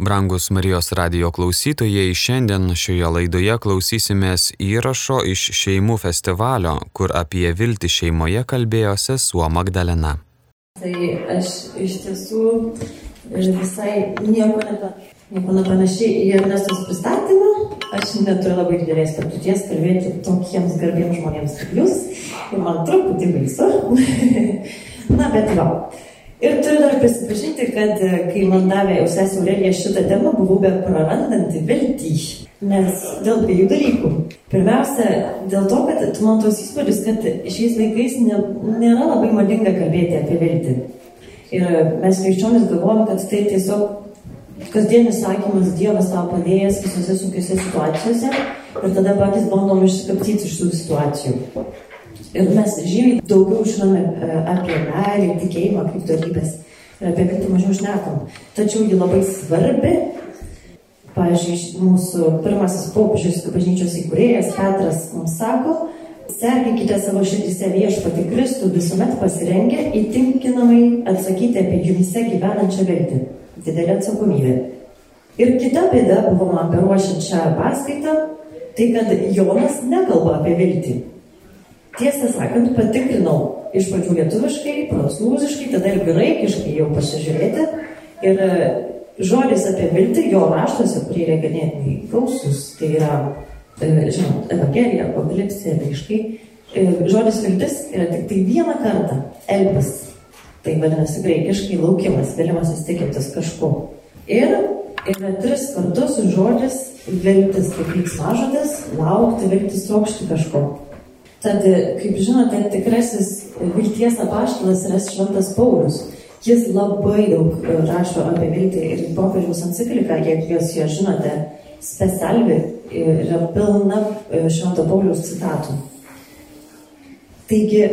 Brangus Marijos radio klausytojai, šiandien šioje laidoje klausysimės įrašo iš šeimų festivalio, kur apie viltį šeimoje kalbėjo sesuo Magdalena. Tai aš iš tiesų visai nieko, nepa, nieko nepanašiai į Ernestos pristatymą. Aš neturiu labai didelės patirties kalbėti tokiems garbiems žmonėms kaip jūs. Ir man truputį baisu. Na, bet va. Ir turiu dar prisipažinti, kad e, kai man davė jau sesė Aurelija šitą temą, buvau be prarandanti viltį. Nes dėl dviejų dalykų. Pirmiausia, dėl to, kad man tos įspūdis, kad šiais laikais ne, nėra labai madinga kalbėti apie viltį. Ir mes krikščionis galvojame, kad tai tiesiog kasdienis sakymas Dievas tau padėjęs visose sunkiose situacijose ir tada patys bandom išsikaptyti iš tų situacijų. Ir mes žymiai daugiau žinome e, apie meilę, tikėjimą kaip darybės. Ir apie viltį mažiau šnekam. Tačiau ji labai svarbi. Pavyzdžiui, mūsų pirmasis popiežius, bažnyčios įkūrėjas Petras mums sako, sergėkite savo širdise viešpati Kristų visuomet pasirengę įtinkinamai atsakyti apie jumise gyvenančią viltį. Didelė atsakomybė. Ir kita bėda buvo man beruošiant šią paskaitą, tai kad Jonas nekalba apie viltį. Tiesą sakant, patikrinau iš pradžių lietuviškai, prancūziškai, tada ir graikiškai jau pasižiūrėti. Ir e, žodis apie viltį jo raštuose, kurie yra ganėtinai gausus, tai yra, e, žinot, Evangelija, apokalipsė, laiškai. E, žodis viltis yra tik tai vieną kartą - elbis. Tai vadinasi graikiškai laukimas, vėlimasis tikintis kažko. Ir yra tris kartus žodis viltis, kaip veiksmažodis, laukti, viltis, trokšti kažko. Tad, kaip žinote, tikrasis vilties apaštalas yra Šventas Paulius. Jis labai daug rašo apie viltį ir popiežiaus enciklika, jeigu jūs ją žinote, specialvi yra pilna e, Švento Pauliaus citatų. Taigi,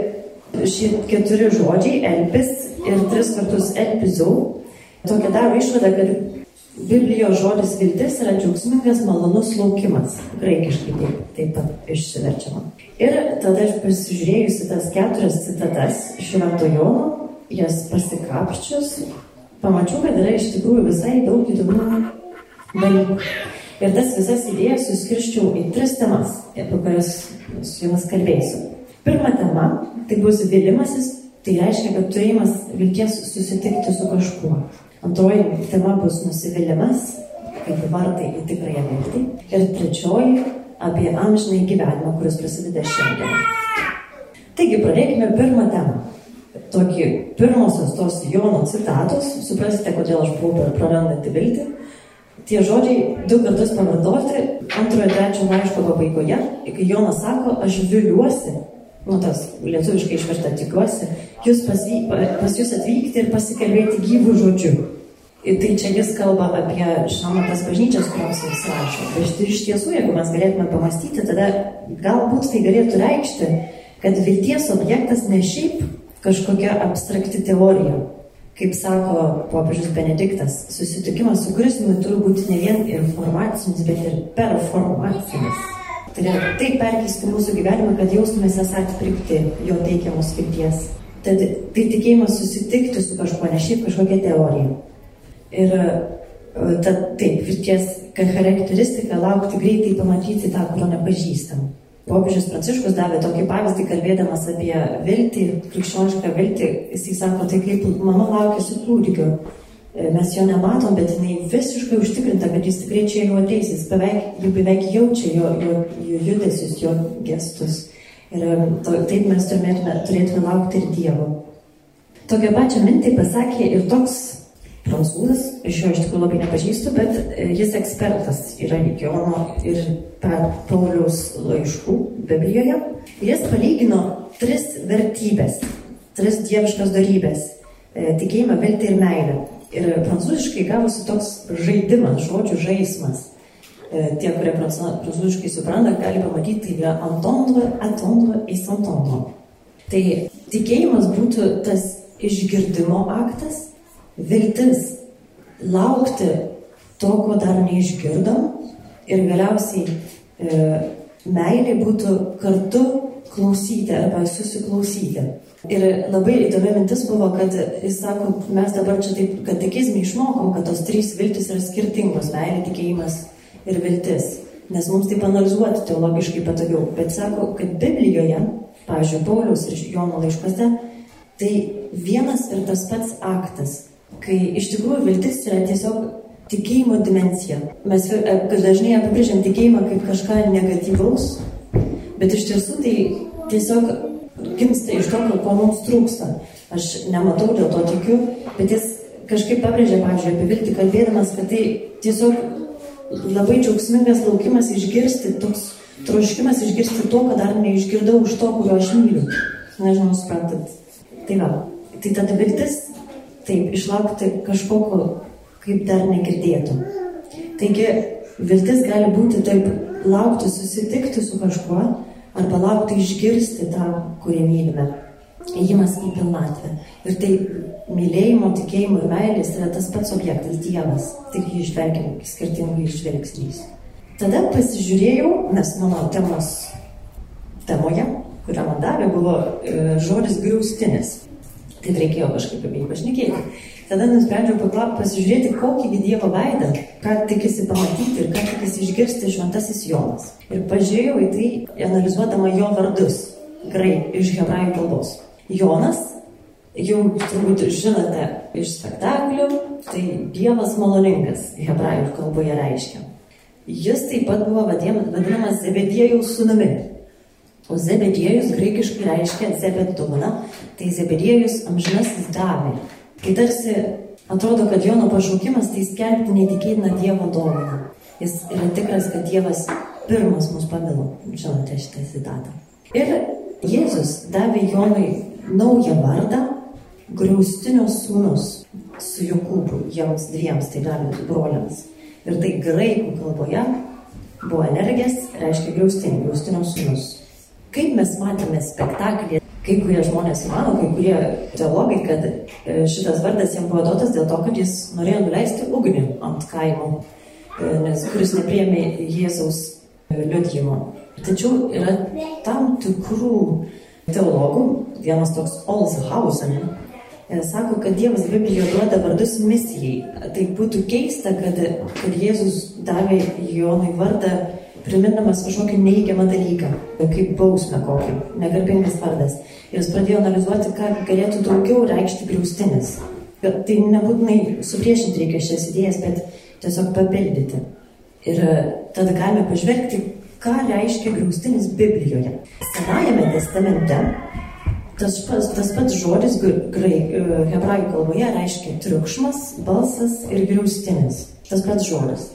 šie keturi žodžiai - elpis ir tris kartus elpizau, tokia daro išvada, kad Biblijos žodis viltis yra džiaugsmingas, malonus laukimas. Graikiškai taip, taip pat išsiverčiama. Ir tada aš pasižiūrėjusi tas keturias citatas Švento Jono, jas pasikapščius, pamačiau, kad yra iš tikrųjų visai daug įdomių dalykų. Ir tas visas idėjas suskirščiau į tris temas, apie kurias su jumis kalbėsiu. Pirma tema - tai bus vilimasis, tai reiškia, kad turėjimas vilties susitikti su kažkuo. Antroji tema bus nusivylimas, kaip vartai į tikrąją viltį. Ir trečioji apie amžinai gyvenimą, kuris prasideda šiandien. Taigi pradėkime pirmą temą. Tokį pirmosios tos Jono citatos, suprasite, kodėl aš buvau prarandanti viltį. Tie žodžiai du kartus pavartoti antrojo trečio laiško pabaigoje, kai Jonas sako, aš viliuosi, nu tas lietuviškai išverta tikiuosi, jūs pas, pas jūs atvykti ir pasikalbėti gyvų žodžių. Tai čia jis kalba apie, žinoma, tas bažnyčias, kurios jis rašo. Bet iš tiesų, jeigu mes galėtume pamastyti, tada galbūt tai galėtų reikšti, kad vilties objektas ne šiaip kažkokia abstrakti teorija. Kaip sako popiežius Benediktas, susitikimas su Kristumi turi būti ne vien informacinis, bet ir performacinis. Tai yra taip perkeisti mūsų gyvenimą, kad jaustumės esą atpirkti jo teikiamos vilties. Tad tai tikėjimas susitikti su kažkuo, ne šiaip kažkokia teorija. Ir e, tad taip, vilties charakteristika laukti greitai pamatyti tą, kurio nepažįstam. Popiežius Pranciškus davė tokį pavyzdį, kalbėdamas apie viltį, krikščionišką viltį. Jisai sako, tai kaip mama laukia su kūdikiu. E, mes jo nematom, bet jinai visiškai užtikrinta, kad jis tikrai čia jau ateis. Jis beveik, jau beveik jaučia jo, jo, jo judesius, jo gestus. Ir e, to, taip mes turėtume, turėtume laukti ir Dievo. Tokią pačią mintį pasakė ir toks prancūzas, iš jo iš tikrųjų labai nepažįstu, bet e, jis ekspertas yra Jono ir Pauliaus laiškų Biblijoje. Jis palygino tris vertybės, tris dieviškas darybės e, - tikėjimą, viltį ir meilę. Ir prancūziškai gavosi toks žaidimas, žodžių žaidimas. E, tie, kurie prancūziškai supranta, gali pamatyti, tai yra entendre, attendre et s'entendre. Tai tikėjimas būtų tas išgirdimo aktas, viltis laukti to, ko dar neišgirdom ir galiausiai e, meilė būtų kartu klausyti arba susiklausyti. Ir labai įdomi mintis buvo, kad jis sako, mes dabar čia taip katekizmį išmokom, kad tos trys viltis yra skirtingos - meilė, tikėjimas ir viltis. Nes mums taip analizuoti teologiškai patogiau. Bet sako, kad Biblijoje, pavyzdžiui, Pauliaus ir Jono laiškose, tai vienas ir tas pats aktas, kai iš tikrųjų viltis yra tiesiog tikėjimo dimencija. Mes dažnai apibrėžiam tikėjimą kaip kažką negatyvaus, bet iš tiesų tai tiesiog gimsta iš to, ko mums trūksta. Aš nematau, dėl to tikiu, bet jis kažkaip pabrėžė, pavyzdžiui, apie viltį kalbėdamas, kad tai tiesiog labai džiaugsmingas laukimas išgirsti, toks troškimas išgirsti to, ką dar neišgirdau už to, kurio aš myliu. Nežinau, suprantat. Tai va, tai tada viltis, taip, išlaukti kažkokio, kaip dar negirdėtų. Taigi, viltis gali būti taip, laukti susitikti su kažkuo, arba laukti išgirsti tą, kurį mylime. Įjimas į pilnatvę. Ir tai mylėjimo, tikėjimo ir meilės yra tas pats objektas - Dievas, tik jį išvelgiam skirtingai žvilgsniais. Tada pasižiūrėjau, nes mano temos temoje, kurią man davė, buvo e, žodis griaustinis. Tai reikėjo kažkaip apie jį pašnekėti. Tada nusprendžiau paklausti, pasižiūrėti, kokį Dievo veidą, ką tikisi pamatyti ir ką tikisi išgirsti šventasis Jonas. Ir pažiūrėjau į tai, analizuodama jo vardus, grai iš hebrajų kalbos. Jonas, jau turbūt žinote iš spektaklių, tai Dievas maloningas hebrajų kalboje reiškia. Jis taip pat buvo vadinamas Zebedėjaus sunumi. O Zebedėjus graikiškai reiškia Zebedumna, tai Zebedėjus amžinasis davė. Kai tarsi atrodo, kad Jono pašaukimas tai skelbti neįtikėtiną Dievo dovaną. Jis yra tikras, kad Dievas pirmas mus pamilo. Žinote šitą citatą. Ir Jėzus davė Jonui naują vardą - Griaustinio sūnus su Jokūbu, jiems dviems, tai davė broliams. Ir tai graikų kalboje buvo energijas, reiškia griaustinį, griaustinio sūnus. Kaip mes matėme spektaklį, kai kurie žmonės mano, kai kurie teologai, kad e, šitas vardas jam buvo duotas dėl to, kad jis norėjo nuleisti ugnį ant kaimo, e, nes kuris nepriemė Jėzaus e, liudijimo. Tačiau yra tam tikrų teologų, vienas toks Olshausen, sako, kad Dievas Biblijoje duoda vardus misijai. Tai būtų keista, kad, kad Jėzus davė Jonui vardą primindamas kažkokį neįgiamą dalyką, kaip bausmę kokį, negarbingas vardas. Ir jis pradėjo analizuoti, ką galėtų daugiau reikšti griaustinis. Ir tai nebūtinai supriešinti reikia šias idėjas, bet tiesiog papildyti. Ir e, tada galime pažvelgti, ką reiškia griaustinis Biblijoje. Senajame testamente tas pats, tas pats žodis e, hebrajų kalboje reiškia triukšmas, balsas ir griaustinis. Tas pats žodis.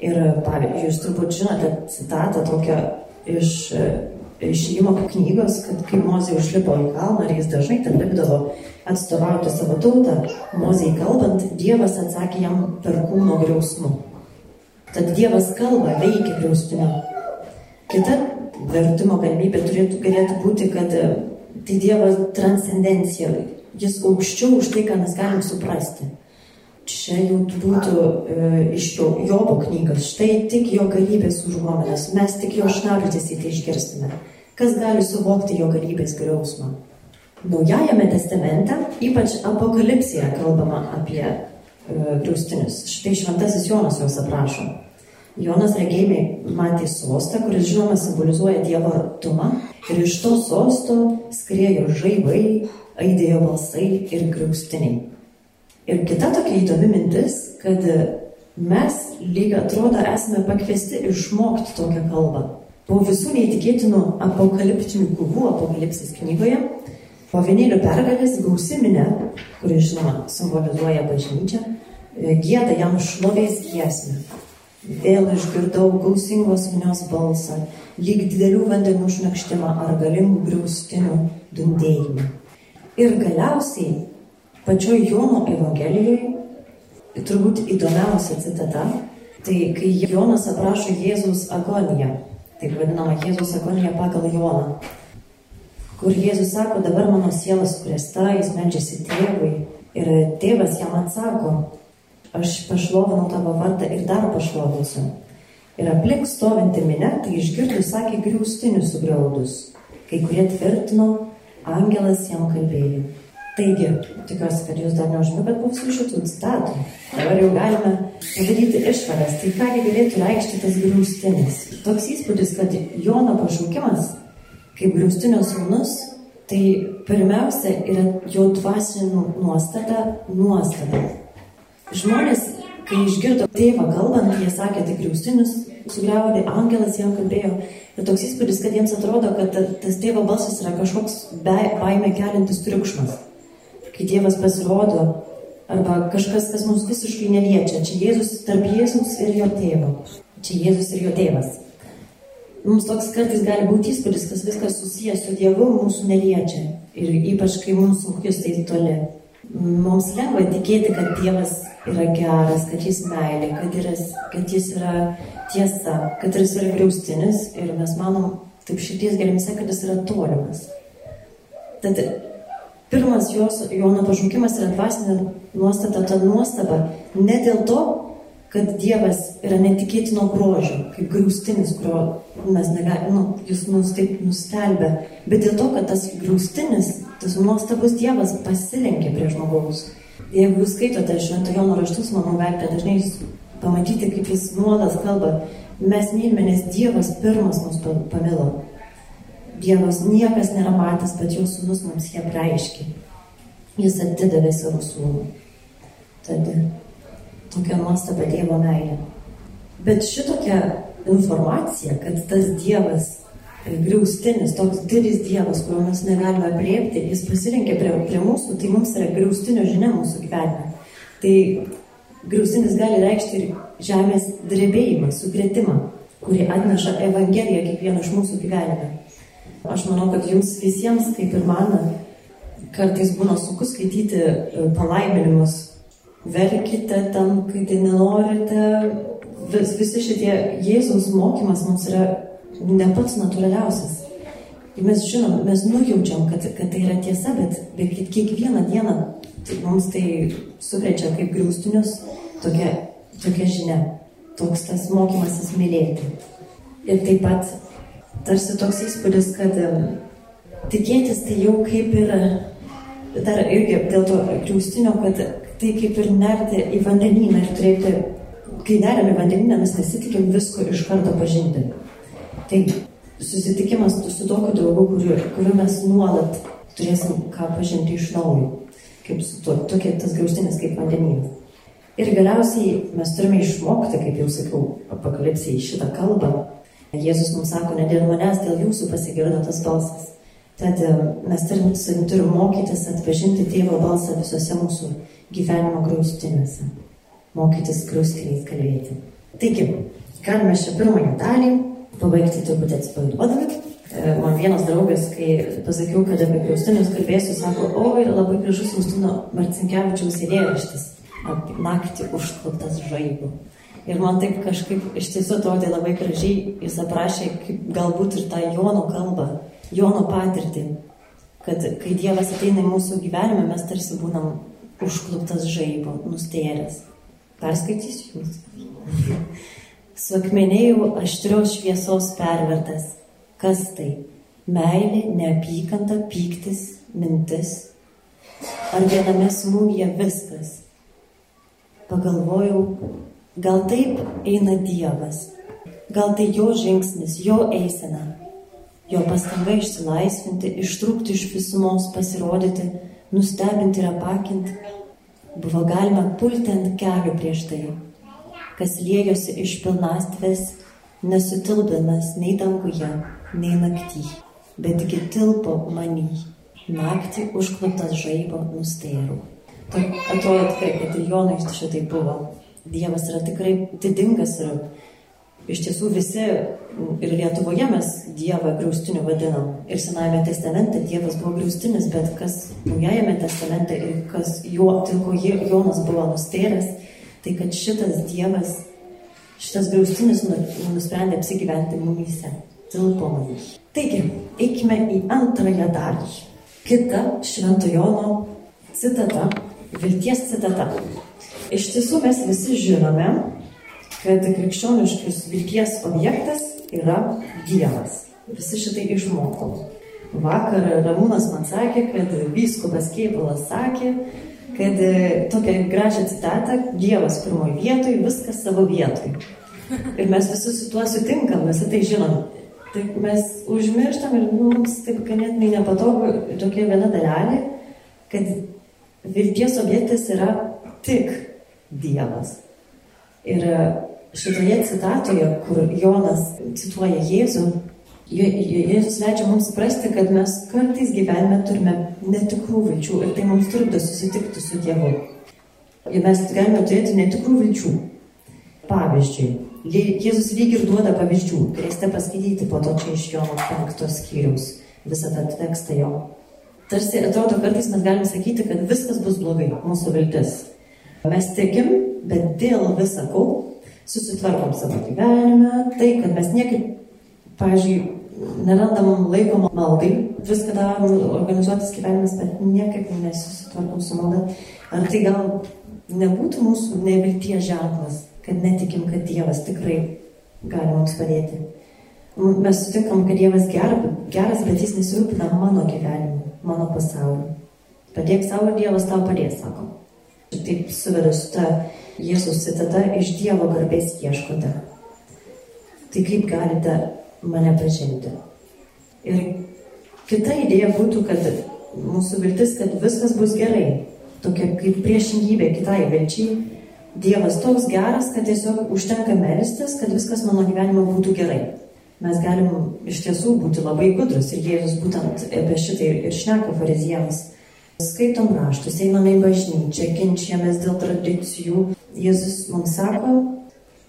Ir pavyzdžiui, jūs turbūt žinote citatą tokią iš išėjimo knygos, kad kai Mozė užlipo į kalną ir jis dažnai ten lipdavo atstovauti savo tautą, Mozei kalbant, Dievas atsakė jam per kūno griausmų. Tad Dievas kalba, veikia griaustinio. Kita vertimo galimybė turėtų, galėtų būti, kad tai Dievo transcendencija, jis aukščiau už tai, ką mes galim suprasti. Čia jau būtų e, iš jo, Jobo knygas. Štai tik jo galybės užuomenas. Mes tik jo šnabždės į tai išgirstame. Kas gali suvokti jo galybės griausmą? Naujajame testamente, ypač apokalipsija, kalbama apie e, griaustinius. Štai šventasis Jonas juos aprašo. Jonas regėjimai matė sostą, kuris žinoma simbolizuoja Dievo artumą. Ir iš to sosto skriejo žaibai, aidėjo balsai ir griaustiniai. Ir kita tokia įdomi mintis, kad mes lyg atrodo esame pakviesti išmokti tokią kalbą. Po visų neįtikėtinų apokaliptinių kovų apokalipsės knygoje, po vienėlių pergalės gausiminė, kuri žinoma simbolizuoja bažnyčią, gėda jam šlovės giesmę. Vėl išgirdau gausingos minios balsą, lyg didelių vandenų šnakštimą ar galingų griaustinių dundėjimą. Ir galiausiai pačioj Jono Evangelijoje, turbūt įdomiausia citata, tai kai Jonas aprašo Jėzus agoniją, taip vadinama Jėzus agonija pagal Joną, kur Jėzus sako, dabar mano siela sukrėsta, jis medžiasi tėvui ir tėvas jam atsako, aš pašlovinau tavo vardą ir dar pašlovinsiu. Ir aplink stovinti minė, tai išgirdus sakė griaustinius sugriaudus. kai kurie tvirtino, angelas jam kalbėjo. Taigi, tikiuosi, kad jūs dar neužmigat po visų šitų citatų. Dabar jau galime padaryti išvadas. Tai kągi galėtų reikšti tas griaustinis. Toks įspūdis, kad Jono pašaukimas kaip griaustinio sūnus, tai pirmiausia yra jo dvasinė nuostata nuostata. Žmonės, kai išgirdo tėvą kalbant, jie sakė, tai griaustinis sugriaudė, angelas jam kalbėjo. Ir toks įspūdis, kad jiems atrodo, kad tas tėvo balsas yra kažkoks baime keliantis triukšmas kai Dievas pasirodo, arba kažkas, kas mums visiškai neliečia. Čia Jėzus tarp Jėzus ir jo tėvo. Čia Jėzus ir jo tėvas. Mums toks kartais gali būti įspūdis, kad viskas susijęs su Dievu mūsų neliečia. Ir ypač, kai mums sunku jūs tai toli. Mums lengva tikėti, kad Dievas yra geras, kad jis meilė, kad, yra, kad jis yra tiesa, kad jis yra griaustinis ir mes manom taip širdies gelmise, kad jis yra tolimas. Tad Pirmas jos, Jono pašaukimas yra dvasinė nuostata, ta nuostaba. Ne dėl to, kad Dievas yra netikėtino grožio, kaip grūstinis, kurio mes negalime, nu, jis mus taip nustelbė, bet dėl to, kad tas grūstinis, tas nuostabus Dievas pasilenkė prie žmogaus. Jeigu jūs skaitote Švento Jono raštus, manau, galite dažnai pamatyti, kaip jis nuolat kalba, mes mylime, nes Dievas pirmas mus pamilo. Dievas niekas nėra matęs, bet jo sūnus mums jie reiškia. Jis atidavė savo sūnų. Tad tokia nuostaba Dievo meilė. Bet šitokia informacija, kad tas Dievas griaustinis, toks didelis Dievas, kurio mes negalime priepti, jis pasirinkė prie, prie mūsų, tai mums yra griaustinio žinia mūsų gyvenime. Tai griaustinis gali reikšti ir žemės drebėjimą, sugretimą, kurį atneša Evangelija kiekvieno iš mūsų gyvenime. Aš manau, kad jums visiems, kaip ir man, kartais būna sunku skaityti e, palaiminimus. Verkite tam, kai tai nenorite. Vis, visi šitie Jėzaus mokymas mums yra ne pats natūraliausias. Mes žinom, mes nujaučiam, kad, kad tai yra tiesa, bet, bet kiekvieną dieną tai mums tai sukrečia kaip griaustinius tokia, tokia žinia, toks tas mokymasis mylėti. Ir taip pat tarsi toks įspūdis, kad tikėtis tai jau kaip ir, dar irgi dėl to griaustinio, kad tai kaip ir nerti į vandenyną ir turėti, kai neriam į vandenyną, mes nesitikim visko iš karto pažinti. Tai susitikimas su tokiu draugu, kuriuo, kuriuo mes nuolat turėsim ką pažinti iš naujo, kaip su to, tokia tas griaustinis kaip vandenynas. Ir galiausiai mes turime išmokti, kaip jau sakiau, apokalipsiai šitą kalbą, Jėzus mums sako, ne dėl manęs, dėl jūsų pasigirdo tas balsas. Tad e, mes turim, turim mokytis atpažinti tėvo balsą visose mūsų gyvenimo graustiniuose. Mokytis graustiniais kalbėti. Taigi, galime šią pirmąją dalį pabaigti turbūt atsipalaiduodami. E, man vienas draugas, kai pasakiau, kad apie graustinius kalbėsiu, sako, o, yra labai gražus Justino Marcinkievičiaus eilėraštis. Naktį užkluptas žaibų. Ir man taip kažkaip iš tiesų atrodė labai gražiai, jis aprašė kaip galbūt ir tą Jono kalbą, Jono patirtį, kad kai Dievas ateina į mūsų gyvenimą, mes tarsi būnam užkluptas žaibo, nustėręs. Perskaitysiu jums. Suakmenėjau aštrios šviesos pervertas. Kas tai? Meilė, neapykanta, pyktis, mintis. Ar viename smūgyje viskas? Pagalvojau, Gal taip eina Dievas, gal tai jo žingsnis, jo eisena, jo pastanga išsilaisvinti, ištrūkti iš visumos, pasirodyti, nustebinti ir apakinti. Buvo galima pulti ant kelių prieš tai, kas liejosi iš pilnastvės, nesutildamas nei danguje, nei naktį, bet iki tilpo manį, naktį užkluptas žaibo nustėrų. Tai atrodo tikrai, kad ir Jonai šitai buvo Dievas yra tikrai didingas ir iš tiesų visi ir Lietuvoje mes Dievą griaustiniu vadinam. Ir Senajame testamente Dievas buvo griaustinis, bet kas Naujajame testamente ir kas jo, dėl ko Jonas buvo nustėręs, tai kad šitas Dievas, šitas griaustinis nu, nusprendė apsigyventi mumyse. Tilpo manį. Taigi, eikime į antrąją dalį. Kita Švento Jono citata, vilties citata. Iš tiesų mes visi žinome, kad krikščioniškis vilties objektas yra Dievas. Visi šitai išmokom. Vakar Ramūnas man sakė, kad vyskupas Keipalas sakė, kad e, tokią gražią citatą Dievas pirmoji vietoj, viskas savo vietoj. Ir mes visi su tuo sutinkam, visi tai žinom. Tai mes užmirštam ir nu, mums taip ganėtinai nepatogu tokia viena dalelė, kad vilties objektas yra tik Dievas. Ir e, šitoje citatoje, kur Jonas cituoja Jėzų, Jėzus leidžia mums suprasti, kad mes kartais gyvenime turime netikrų vilčių ir tai mums trukdo susitikti su Dievu. Ir mes galime turėti netikrų vilčių. Pavyzdžiui, Jėzus lyg ir duoda pavyzdžių, galėsite paskaityti po to čia iš Jono penktos skyriaus visą tą tekstą jo. Tarsi atrodo, kartais mes galime sakyti, kad viskas bus blogai, mūsų viltis. Mes tikim, bet dėl visako susitvarkom savo gyvenime, tai, kad mes niekaip, pavyzdžiui, nerandam laiko maldai, viską darom, organizuotis gyvenimas, bet niekaip nesusitvarkom su malda. Ar tai gal nebūtų mūsų nevilties ženklas, kad netikim, kad Dievas tikrai gali mums padėti. Mes sutinkam, kad Dievas ger, geras, bet jis nesirūpina mano gyvenimu, mano pasauliu. Padėk savo Dievas tau padės, sakom. Ir taip suveda su ta Jėzus citata iš Dievo garbės ieškote. Tai kaip galite mane pažinti. Ir kita idėja būtų, kad mūsų viltis, kad viskas bus gerai. Tokia kaip priešingybė kitai vilčiai. Dievas toks geras, kad tiesiog užtenka melstis, kad viskas mano gyvenime būtų gerai. Mes galim iš tiesų būti labai gudrus ir Jėzus būtent apie šitai ir šneka fariziems. Skaitom raštus, einame į bažnyčią, ginčiamės dėl tradicijų. Jėzus mums sako,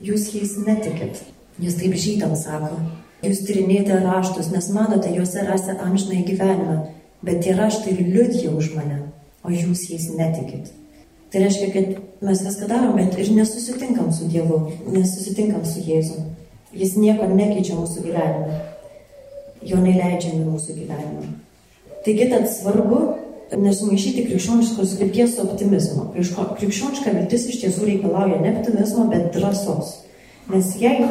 jūs jais netikit. Jis taip žydams sako, Jūs tyrinėjate raštus, nes manote, juose rasite amžinai gyvenimą, bet tie raštai liudija už mane, o jūs jais netikit. Tai reiškia, kad mes viską darom, bet ir nesusitinkam su Dievu, nesusitinkam su Jėzu. Jis nieko nekeičia mūsų gyvenime. Jo neleidžiame mūsų gyvenime. Taigi tad svarbu nesumaišyti krikščioniškos vilties su optimizmu. Krikščioniška viltis iš tiesų reikalauja ne optimizmo, bet drąsos. Nes jei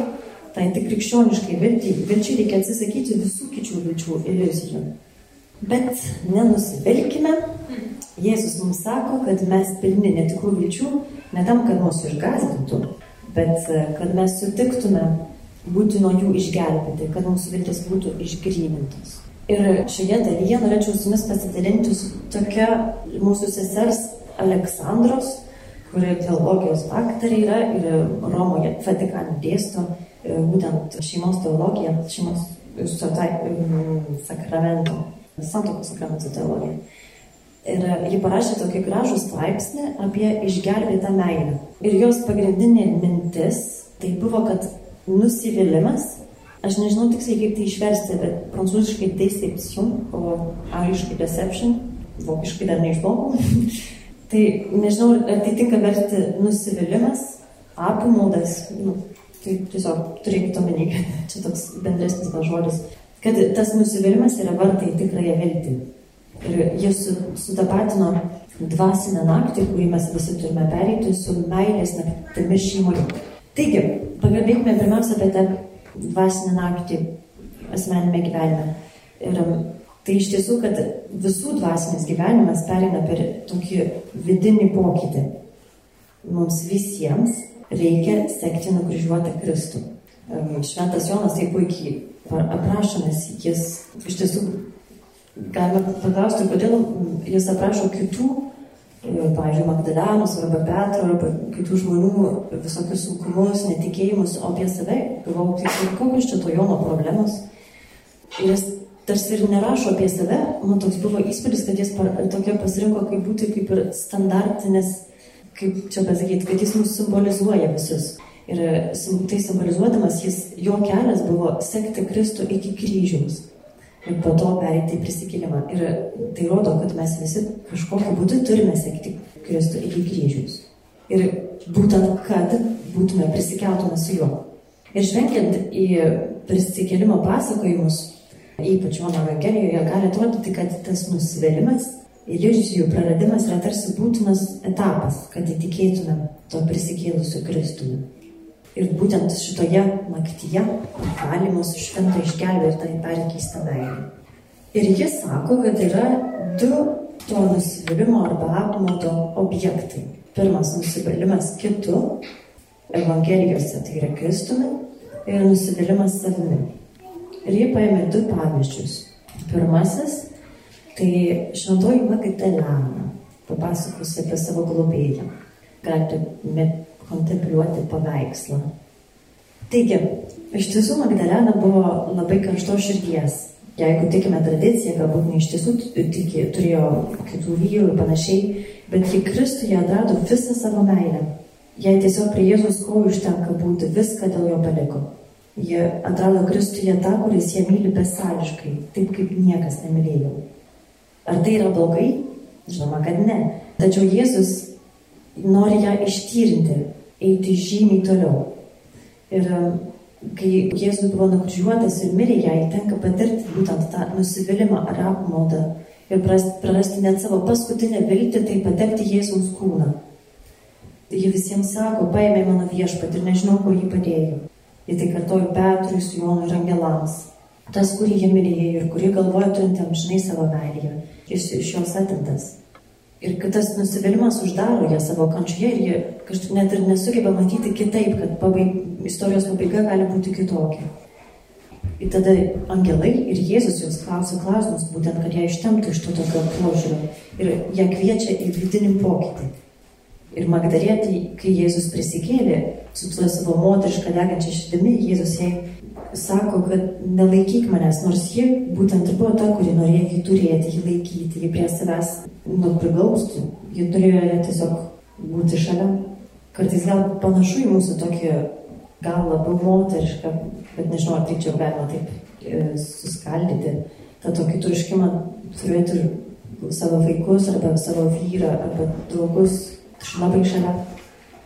tai tik krikščioniškai vilčiai, vilčiai reikia atsisakyti visų kičių vilčių iliuzijų. Bet nenusivilkime, Jėzus mums sako, kad mes pilni netikrų vilčių, ne tam, kad mūsų išgazdintų, bet kad mes sutiktume būti nuo jų išgelbėti, kad mūsų viltis būtų išgrynintos. Ir šioje dalyje norėčiau su jumis pasidalinti su tokia mūsų sesers Aleksandros, kuri teologijos daktarė yra ir Romoje Vatikane dėsto E, būtent šeimos teologija, šeimos sakramento, santokos sakramento teologija. Ir ji parašė tokį gražų straipsnį apie išgelbėtą meilę. Ir jos pagrindinė mintis tai buvo, kad nusivylimas, aš nežinau tiksliai kaip tai išversti, bet prancūziškai deception, o angliškai deception, vokiškai dar neišmokau. tai nežinau, ar tai tinka versti nusivylimas, apimaudas, nu, Tai tiesiog turėkit omeny, kad čia toks bendresnis žodis, kad tas nusivylimas yra vartai tikrąją viltį. Ir jis sutapatino dvasinę naktį, kurį mes visi turime pereiti, su meilės naktimi šeimoje. Taigi, pakalbėkime pirmiausia apie tą dvasinę naktį asmenime gyvenime. Ir um, tai iš tiesų, kad visų dvasinis gyvenimas perina per tokį vidinį pokytį. Mums visiems reikia sekti nukryžiuotą Kristų. Šventas Jonas tai puikiai aprašo, nes jis iš tiesų galime paklausti, kodėl jis aprašo kitų, pavyzdžiui, Magdalenos arba Petro arba kitų žmonių visokius sunkumus, netikėjimus, o apie save galvojau, tai kokios čia to Jono problemos. Ir jis tarsi ir nerašo apie save, man toks buvo įspūdis, kad jis tokia pasirinko kaip būti kaip ir standartinis kaip čia pasakyti, kad jis mus simbolizuoja visus. Ir tai simbolizuodamas, jis, jo kelias buvo sekti Kristų iki kryžiaus. Ir po to pereiti į prisikėlimą. Ir tai rodo, kad mes visi kažkokiu būdu turime sekti Kristų iki kryžiaus. Ir būtent, kad būtume prisikeltume su juo. Ir žvengiant į prisikėlimo pasakojimus, ypač Jono Evangelijoje, gali atrodyti, kad tas nusivėlimas iliuzijų praradimas yra tarsi būtinas etapas, kad įtikėtumėm to prisikėlusiu Kristumi. Ir būtent šitoje naktyje gali mūsų šventą išgelbėti ir tai perkeistą meilę. Ir jis sako, kad yra du to nusivylimų arba apmaudo objektai. Pirmas nusivylimas kitu, Evangelijose tai yra Kristumi, ir nusivylimas savimi. Ir jie paėmė du pavyzdžius. Pirmasis - tai šventoji Magdalena, papasakosi apie savo globėją. Galite kontempliuoti paveikslą. Taigi, iš tiesų Magdalena buvo labai karšto širdies jeigu tikime tradiciją, galbūt ne iš tiesų tiki, turėjo kitų vyrų ir panašiai, bet ji Kristuje atrado visą savo meilę. Jai tiesiog prie Jėzus kojų užtenka būti, viską dėl jo paliko. Jie atrado Kristuje tą, kuris ją myli besąliškai, taip kaip niekas nemylėjo. Ar tai yra blogai? Žinoma, kad ne. Tačiau Jėzus nori ją ištyrinti, eiti žymiai toliau. Ir kai Jėzus buvo nukryžiuotas ir mirė, jai tenka patirti būtent tą nusivylimą ar apmaudą ir prarasti net savo paskutinę viltį, tai patekti Jėzaus kūną. Ji visiems sako, paėmė mano viešpat ir nežinau, kur jį padėjo. Ji tai kartojo Petrui, su Jonu ir Angelams. Tas, kurį jie mylėjo ir kurį galvoja turint amžinai savo meilėje, jis iš jos atimtas. Ir kad tas nusivylimas uždaro ją savo kančioje ir jie kažkaip net ir nesugeba matyti kitaip, kad pabaig, istorijos pabaiga gali būti kitokia. Ir tada angelai ir Jėzus jos klausia klausimus, būtent, kad ją ištemtų iš to tokio požiūrio ir ją kviečia į vidinį pokytį. Ir Magdarėtai, kai Jėzus prisikėlė su tuo savo moterišką degančią širdimi, Jėzus jai sako, kad nelaikyk manęs, nors ji būtent ir buvo ta, kuri norėjo jį turėti, jį laikyti, jį prie savęs nu, prigaustų. Ji turėjo tiesiog būti šalia. Kartais gal panašu į mūsų tokį, gal labiau moterišką, bet nežinau, ar tai čia galima taip e, suskaldyti, tą tokį troškimą turėti savo vaikus, arba savo vyrą, arba draugus labai šalia.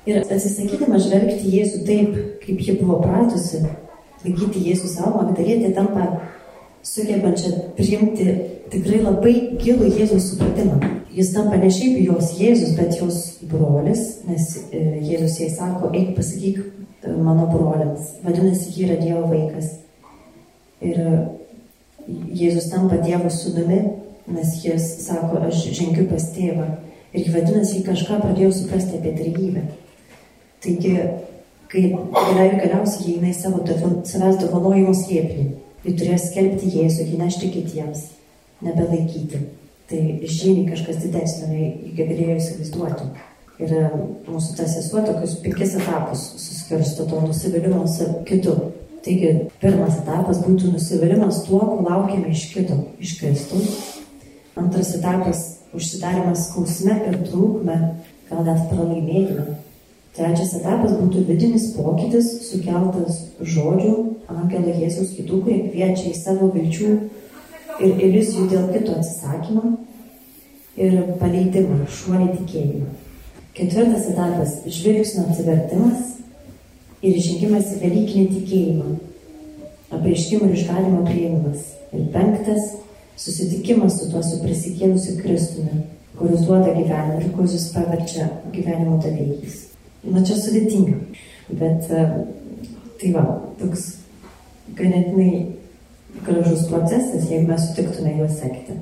Ir atsisakydama žvelgti Jėzų taip, kaip ji buvo pratusi, laikyti Jėzų savo, Magdalietė tampa sugebančia priimti tikrai labai gilų Jėzaus supratimą. Jis tampa ne šiaip jos Jėzus, bet jos brolis, nes e, Jėzus jai sako, eik pasakyk e, mano broliams. Vadinasi, ji yra Dievo vaikas. Ir e, Jėzus tampa Dievo sūnumi, nes jis sako, aš žengiu pas tėvą. Ir vadinasi, kažką pradėjo suprasti apie trejybę. Taigi kai ir galiausiai jinai savo savęs dovanojimo slėpinį. Ji turėjo skelbti Jėzų, jį nešti kitiems, nebelaikyti. Tai žymiai kažkas didesnio, nei galėjo įsivaizduoti. Ir e, mūsų ta sesuo tokius penkis etapus suskirsto to nusivylimą su kitu. Taigi, pirmas etapas būtų nusivylimas tuo, ko laukiame iš kito, iš Kristaus. Antras etapas - užsidarimas skausme ir trūkme, gal net pralaimėjime. Trečias etapas būtų vidinis pokytis, sukeltas žodžių, angelo Jėzus kitų, kurie kviečia į savo vilčių ir iliuzijų dėl kito atsisakymą ir paleidimą, šuolį tikėjimą. Ketvirtas etapas - žvilgsnio atsivertimas ir išrinkimas į Velykinį tikėjimą, apreiškimų ir išgalimo prieimimas. Ir penktas - susitikimas su tuo su prisikėlusiu Kristumi, kuris duoda gyvenimą ir kuris paverčia gyvenimo davėjais. Na čia sudėtinga, bet e, tai va, toks ganėtinai gražus procesas, jeigu mes sutiktume juos sekti.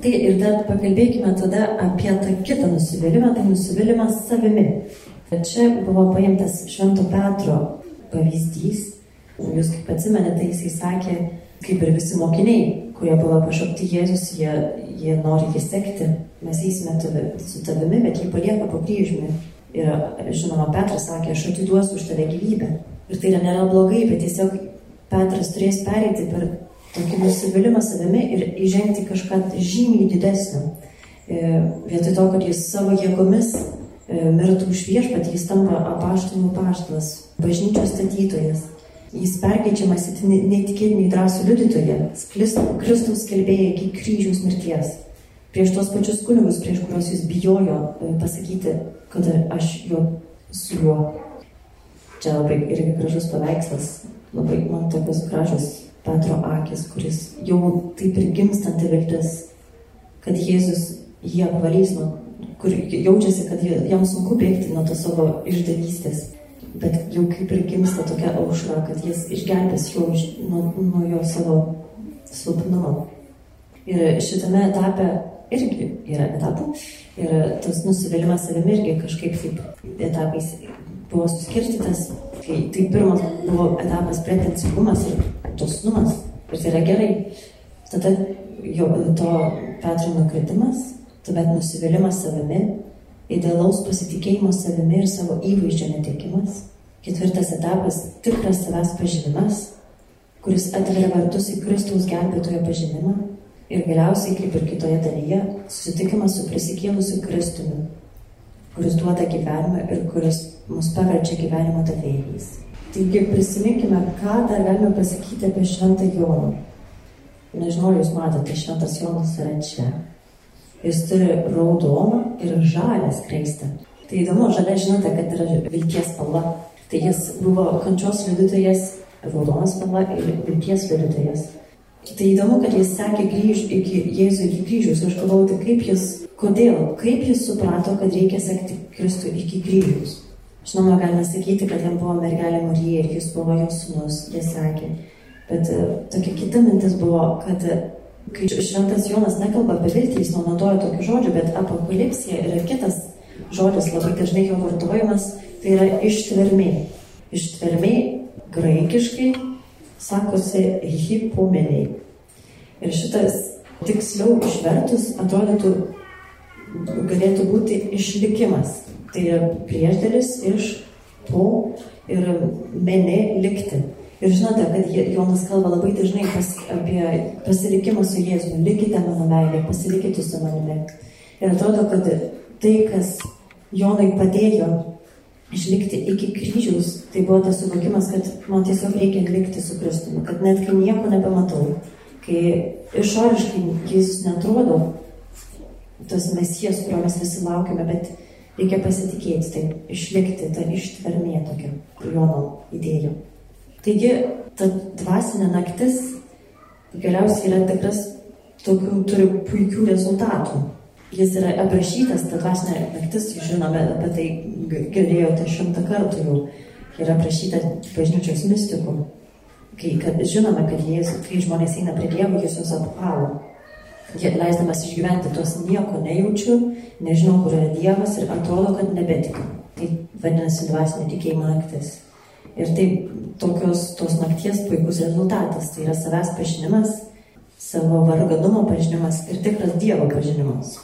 Tai ir dar pakalbėkime tada apie tą kitą nusivylimą, tai nusivylimas savimi. Bet čia buvo paimtas Švento Petro pavyzdys. Jūs kaip atsimenate, tai jisai sakė, kaip ir visi mokiniai, kurie buvo pašaukti Jėzus, jie, jie nori jį sekti. Mes eisime su tavimi, bet jį palieka po kryžmį. Ir žinoma, Petras sakė, aš atiduosiu už tave gyvybę. Ir tai yra nėra blogai, bet tiesiog Petras turės pereiti per tokį nusivylimą savimi ir įžengti kažką žymiai didesnio. E, vietoj to, kad jis savo jėgomis e, mirtų už viešpatį, jis tampa apaštalų paštalas, bažnyčios statytojas. Jis perkeičiamas į neįtikėtinį drąsų liudytoją, Kristaus kelbėja iki kryžiaus mirties prieš tos pačius kunigus, prieš kuriuos jis bijojo e, pasakyti, kad aš jo su juo. Čia labai irgi gražus paveikslas, labai man tokios gražus Petro akis, kuris jau taip ir gimstanti viltis, kad Jėzus jį apvalys, kur jaučiasi, kad jam sunku bėgti nuo to savo išdavystės, bet jau kaip ir gimsta tokia aušra, kad jis išgelbės jo nuo, nuo jo savo silpnumo. Ir šitame etape irgi yra etapų. Ir tas nusivylimas savimi irgi kažkaip taip etapais buvo suskirstytas. Tai, tai pirmas buvo etapas pretencingumas ir dosnumas. Ir tai yra gerai. Tada jo, to Petro nukritimas, tuomet nusivylimas savimi, idealaus pasitikėjimo savimi ir savo įvaizdžio netekimas. Ketvirtas etapas - tikras savęs pažinimas, kuris atveria vartus į Kristaus gelbėtojo pažinimą Ir galiausiai, kaip ir kitoje dalyje, susitikimas su prisikėlusiu Kristumi, kuris duoda gyvenimą ir kuris mus paverčia gyvenimo davėjais. Taigi prisiminkime, ką dar galime pasakyti apie Šventą Joną. Nežinau, jūs matote, Šventas Jonas yra čia. Jis turi raudoną ir žalę skraistę. Tai įdomu, žalia žinote, kad yra vilties spalva. Tai jis buvo kančios liudytojas, raudonas spalva ir vilties liudytojas. Tai įdomu, kad jis sakė grįž iki Jėzų iki kryžiaus. Aš galvoju, tai kaip jis, kodėl, kaip jis suprato, kad reikia sekti Kristų iki kryžiaus. Žinoma, galime sakyti, kad jam buvo mergelė Marija ir jis buvo jos sunus, jie sakė. Bet uh, tokia kita mintis buvo, kad kai šventas Jonas nekalba apie viltį, jis nenaudoja tokių žodžių, bet apokalipsija yra kitas žodis, labai dažnai jo vartojimas, tai yra ištvermė. Ištvermė graikiškai sakosi hipomeniai. Ir šitas tiksliau išvertus atrodytų, galėtų būti išlikimas. Tai yra priešdėlis iš po ir menė likti. Ir žinote, kad Jonas kalba labai dažnai pas, apie pasilikimą su Jėzumi. Likite mano meilė, pasilikite su manimi. Ir atrodo, kad tai, kas Jonai padėjo išlikti iki kryžiaus, tai buvo tas suvokimas, kad man tiesiog reikia likti su Kristumi, kad net kai nieko nebematau, kai išoriškai Jėzus netrodo tas mesijas, kurio mes visi laukiame, bet reikia pasitikėti, tai išlikti, ta ištvermė tokia, Jono idėja. Taigi, ta dvasinė naktis galiausiai yra tikras, tokių turi puikių rezultatų. Jis yra aprašytas, ta dvasinė naktis, žinome, apie tai girdėjote šimtą kartų jau, yra aprašyta bažnyčios mystikų. Kai kad, žinome, kad jis, kai žmonės eina prie Dievo, jis juos apvalo. Leisdamas išgyventi tuos nieko nejaučiu, nežinau, kur yra Dievas ir atrodo, kad nebetikiu. Tai vadinasi dvasinė tikėjimo naktis. Ir tai tokios tos nakties puikus rezultatas. Tai yra savęs pažinimas, savo varganumo pažinimas ir tikras Dievo pažinimas.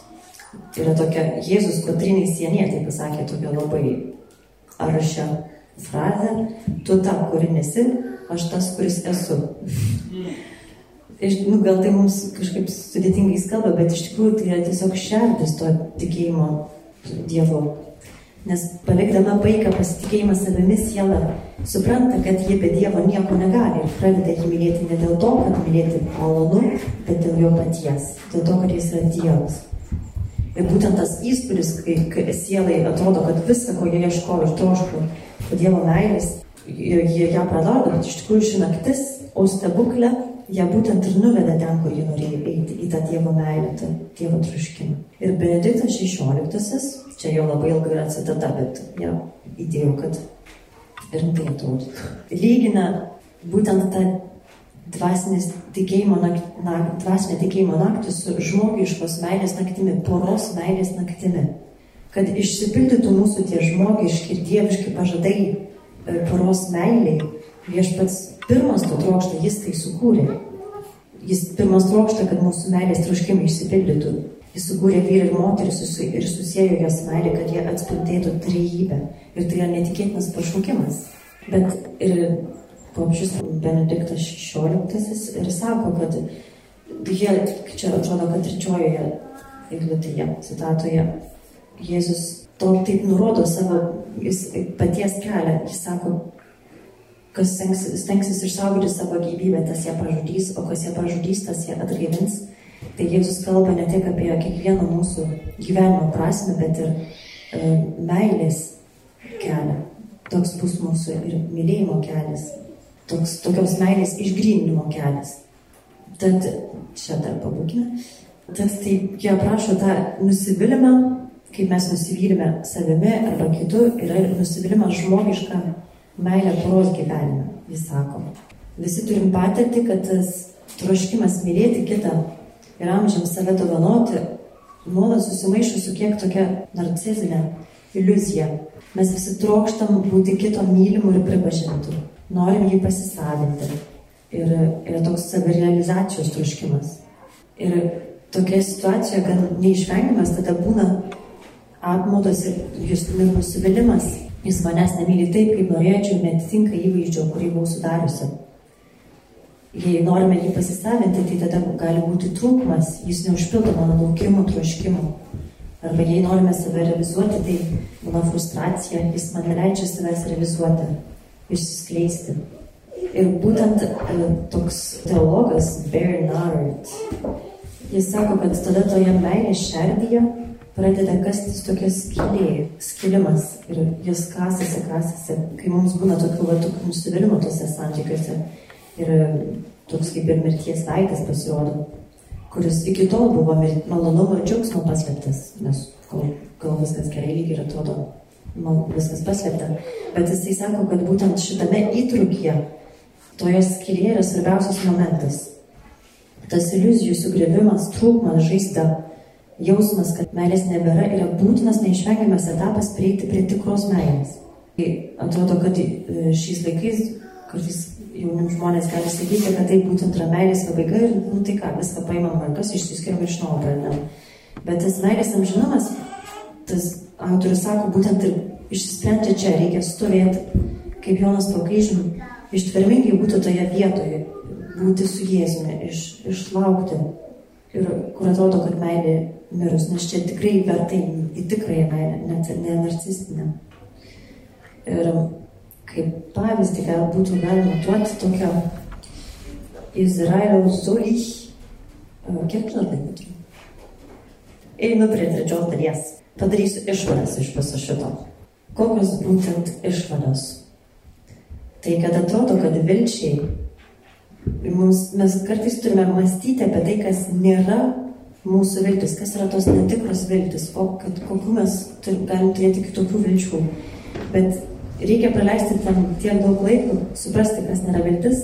Tai yra tokia Jėzus Kotriniai Sienė, tai pasakė tokia labai aršią frazę, tu ta, kuri nesi, aš tas, kuris esu. Iš, nu, gal tai mums kažkaip sudėtingai skamba, bet iš tikrųjų tai yra tiesiog šerdis to tikėjimo Dievu. Nes palikdama vaiką pasitikėjimą savimi siela supranta, kad jie be Dievo nieko negali ir pradeda jį mylėti ne dėl to, kad mylėti malonu, bet dėl jo paties, dėl to, kad jis yra Dievas. Ir būtent tas įspūdis, kai, kai sielai atrodo, kad viską, ko jie ieškojo ir troško, Dievo meilės, jie ją prarado, bet iš tikrųjų ši naktis, o stebuklė, ją būtent ir nuvedė ten, kur jie norėjo eiti, į tą Dievo meilę, tą Dievo troškimą. Ir Benediktas XVI, čia jau labai ilga yra citata, bet ją įdėjau, kad rimtai atrodytų. Lygina būtent tą tikėjimo, nak, na, dvasinė tikėjimo naktį su žmogiškos meilės naktimi, poros meilės naktimi. Kad išsipildytų mūsų tie žmogiški ir dieviški pažadai e, poros meiliai, viešpats pirmas to trokšta, jis tai sukūrė. Jis pirmas trokšta, kad mūsų meilės troškimai išsipildytų. Jis sukūrė vyrą ir moterį ir susijęjo jos meilę, kad jie atspindėtų trejybę. Ir tai yra netikėtinas pašaukimas. Bet ir popiežius Benediktas XVI ir sako, kad jie, čia atrodo, kad trečiojoje eilutėje, citatoje, Jėzus to taip nurodo savo jis, paties kelią. Jis sako, kas stengsis, stengsis išsaugoti savo gyvybę, tas ją pražudys, o kas ją pražudys, tas ją atgaivins. Tai Jėzus kalba ne tik apie kiekvieno mūsų gyvenimo prasme, bet ir e, meilės kelią. Toks bus mūsų ir mylėjimo kelias toks, tokios meilės išgrįninimo kelias. Tad čia dar pabūkime. Tad tai jie aprašo tą nusivylimą, kaip mes nusivylime savimi arba kitu, yra nusivylimas žmogišką meilę poros gyvenime, jis sako. Visi turim patirti, kad tas troškimas mylėti kitą ir amžiams save dovanoti, nuolat susimaišo su kiek tokia narcizinė iliuzija. Mes visi trokštam būti kito mylimų ir pripažintų. Norim jį pasisavinti. Ir yra toks savirealizacijos troškimas. Ir tokia situacija gan neišvengiamas tada būna apmaudas ir jūs nusivylimas. Jis manęs nemyli taip, kaip norėčiau, netitinka įvaizdžio, kurį buvau sudariusi. Jei norime jį pasisavinti, tai tada gali būti trūkumas, jis neužpildo mano laukimų, troškimų. Arba jei norime save realizuoti, tai mano frustracija, jis man neleidžia savęs realizuoti, išsiskleisti. Ir būtent e, toks teologas Bernard, jis sako, kad tada toje meilės šerdyje pradeda kastis tokia skylė, skilimas ir jis kasasi, kasasi, kai mums būna tokių, tokių nusivylimų tose santykiuose. Ir toks kaip ir mirties veidas pasirodo, kuris iki tol buvo malonumo ir džiaugsmo paslėptas, nes kol, kol viskas gerai lyg ir atrodo, man viskas paslėpta. Bet jisai sako, kad būtent šitame įtrūkyje, toje skylėje yra svarbiausias momentas. Tas iliuzijų sugrivimas, trūkumas, žaizda jausmas, kad meilės nebėra, yra būtinas neišvengiamas etapas prieiti prie tikros meilės. Tai atrodo, kad e, šiais laikais kartais jaunim žmonės gali sakyti, kad tai būtent yra meilės pabaiga ir, nu tai ką, viską paimam rankas, išsiskiriam iš naujo pradedam. Bet tas meilės amžinumas, tas autorius sako, būtent ir išsisprendžia čia, reikia stovėti, kaip Jonas po kryžium, ištvermingai būti toje vietoje, būti su Jėzumi, iš, išlaukti. Ir kur atrodo, kad meilė mirus, nes čia tikrai vertai į tikrąją meilę, net ne narcistinę. Ir kaip pavyzdį gal būtų galima duoti tokią Izraelio Zulich, kiek žinot būtų? Einu prie trečios dalies. Padarysiu išvadas iš viso šito. Kokios būtent išvados? Tai kad atrodo, kad vilčiai, mums, mes kartais turime mąstyti apie tai, kas nėra mūsų viltis, kas yra tos netikros viltis, o kad kokių mes tur, galim turėti kitokių vilčių. Bet reikia praleisti tam tiek daug laiko, suprasti, kas nėra viltis,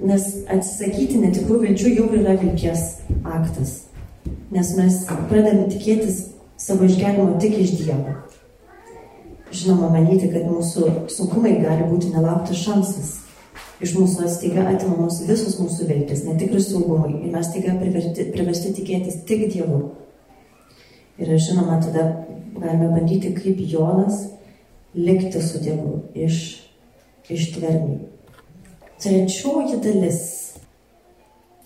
nes atsisakyti netikrų vilčių jau yra vilties aktas. Nes mes pradedame tikėtis savo išgelimo tik iš Dievo. Žinoma, manyti, kad mūsų sunkumai gali būti nelauktas šansas iš mūsų staiga atimamos visos mūsų viltis, netikri saugumai ir mes priversti, priversti tikėtis tik Dievu. Ir žinoma, tada galime bandyti kaip Jonas likti su Dievu iš, ištvermiai. Trečioji dalis.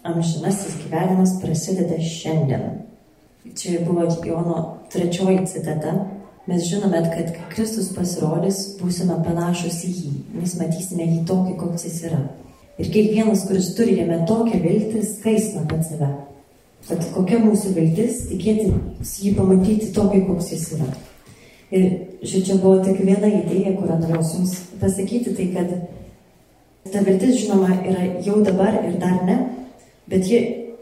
Amžinasis gyvenimas prasideda šiandien. Čia buvo Jono trečioji citata mes žinome, kad kai Kristus pasirodys, būsime panašus į jį, mes matysime jį tokį, koks jis yra. Ir kiekvienas, kuris turi jame tokią viltį, skaisna pats save. Tad kokia mūsų viltis tikėti jį pamatyti tokį, koks jis yra. Ir šičia buvo tik viena idėja, kurią norėjau jums pasakyti, tai kad ta viltis, žinoma, yra jau dabar ir dar ne, bet ji,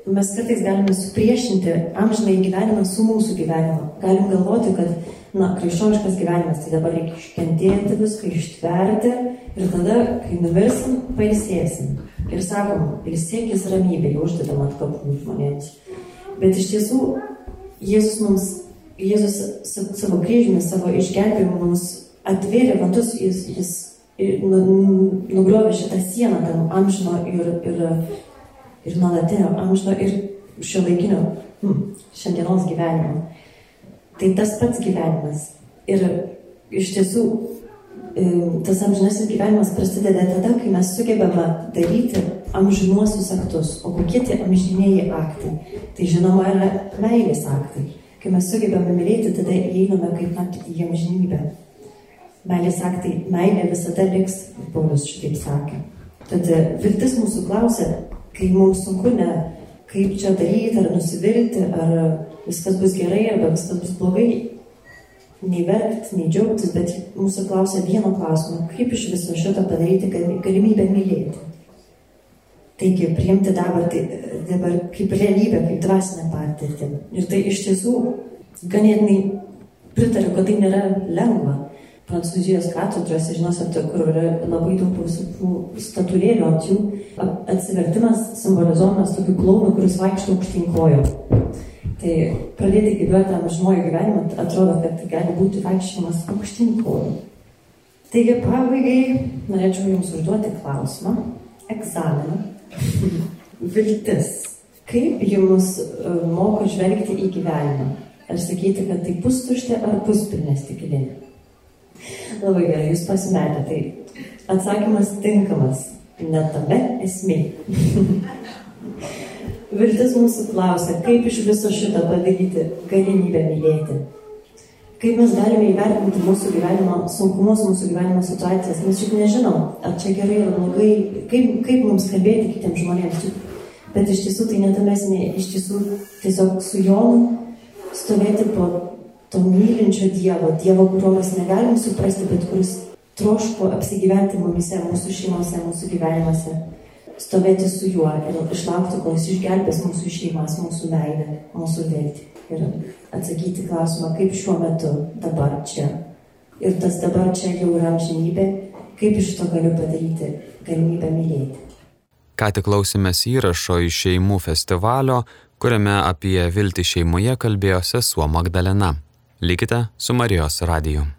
mes kartais galime supriešinti amžinai gyvenimą su mūsų gyvenimu. Galim galvoti, kad na, krikščioniškas gyvenimas, tai dabar reikia iškentėti viską, ištverti ir tada, kai numirsim, pailsėsim. Ir sakom, ilsėkis ramybėje, uždedam ant kapų žmonėms. Bet iš tiesų, Jėzus mums, Jėzus savo kryžiumi, savo išgelbėjimu mums atvėrė vatus, jis, jis nu, nugriovė šitą sieną tam amžino ir, ir, ir nuolatinio amžino ir šio laikinio hmm, šiandienos gyvenimo. Tai tas pats gyvenimas. Ir iš tiesų tas amžinasis gyvenimas prasideda tada, kai mes sugebame daryti amžinuosius aktus. O kokie tie amžinėjai aktai? Tai žinoma yra meilės aktai. Kai mes sugebame mylėti, tada įeiname kaip net į amžinybę. Meilės aktai, meilė visada liks, Paulius šitaip sakė. Tad viltis mūsų klausia, kai mums sunku ne kaip čia daryti, ar nusivilti, ar viskas bus gerai, arba viskas bus blogai. Nei verkti, nei džiaugtis, bet mūsų klausia vieno klausimo, kaip iš viso šito padaryti galimybę mylėti. Taigi, priimti dabar, tai, dabar kaip realybę, kaip dvasinę patirtį. Ir tai iš tiesų ganėtinai pritariu, kad tai nėra lengva. Prancūzijos katedrose, žinote, kur yra labai daug visokių statulėlių ant jų, atsivertimas simbolizuojamas tokiu klaunu, kuris vaikšto aukštyn kojom. Tai pradėti gyventi amžinojų gyvenimą atrodo, kad gali būti vaikščiojimas aukštyn kojom. Taigi pabaigai norėčiau Jums užduoti klausimą, egzaminą. Viltis. Kaip Jums e, moko žvelgti į gyvenimą? Ar sakyti, kad tai pustuštė ar puspilnė stiklinė? Labai gerai, jūs pasimetė. Tai atsakymas tinkamas. Net tame esmė. Viltis mūsų klausia, kaip iš viso šitą padaryti galimybę mylėti. Kaip mes galime įvertinti mūsų gyvenimo sunkumus, mūsų gyvenimo situacijas. Mes šiaip nežinom, ar čia gerai ar blogai, kaip, kaip mums kalbėti kitiems žmonėms. Bet iš tiesų tai netamesnė, iš tiesų tiesiog su Jonu stovėti po to mylinčio Dievo, Dievo, kurio mes negalim suprasti, bet kuris troško apsigyventi mumise, mūsų šeimose, mūsų gyvenimuose, stovėti su juo ir išlaukti, kol jis išgelbės mūsų šeimas, mūsų meilę, mūsų viltį. Ir atsakyti klausimą, kaip šiuo metu, dabar čia. Ir tas dabar čia jau yra amžinybė, kaip iš to galiu padaryti galimybę mylėti. Ką tik klausėmės įrašo iš šeimų festivalio, kuriame apie viltį šeimoje kalbėjo sesuo Magdalena. Likite su Marijos radiju.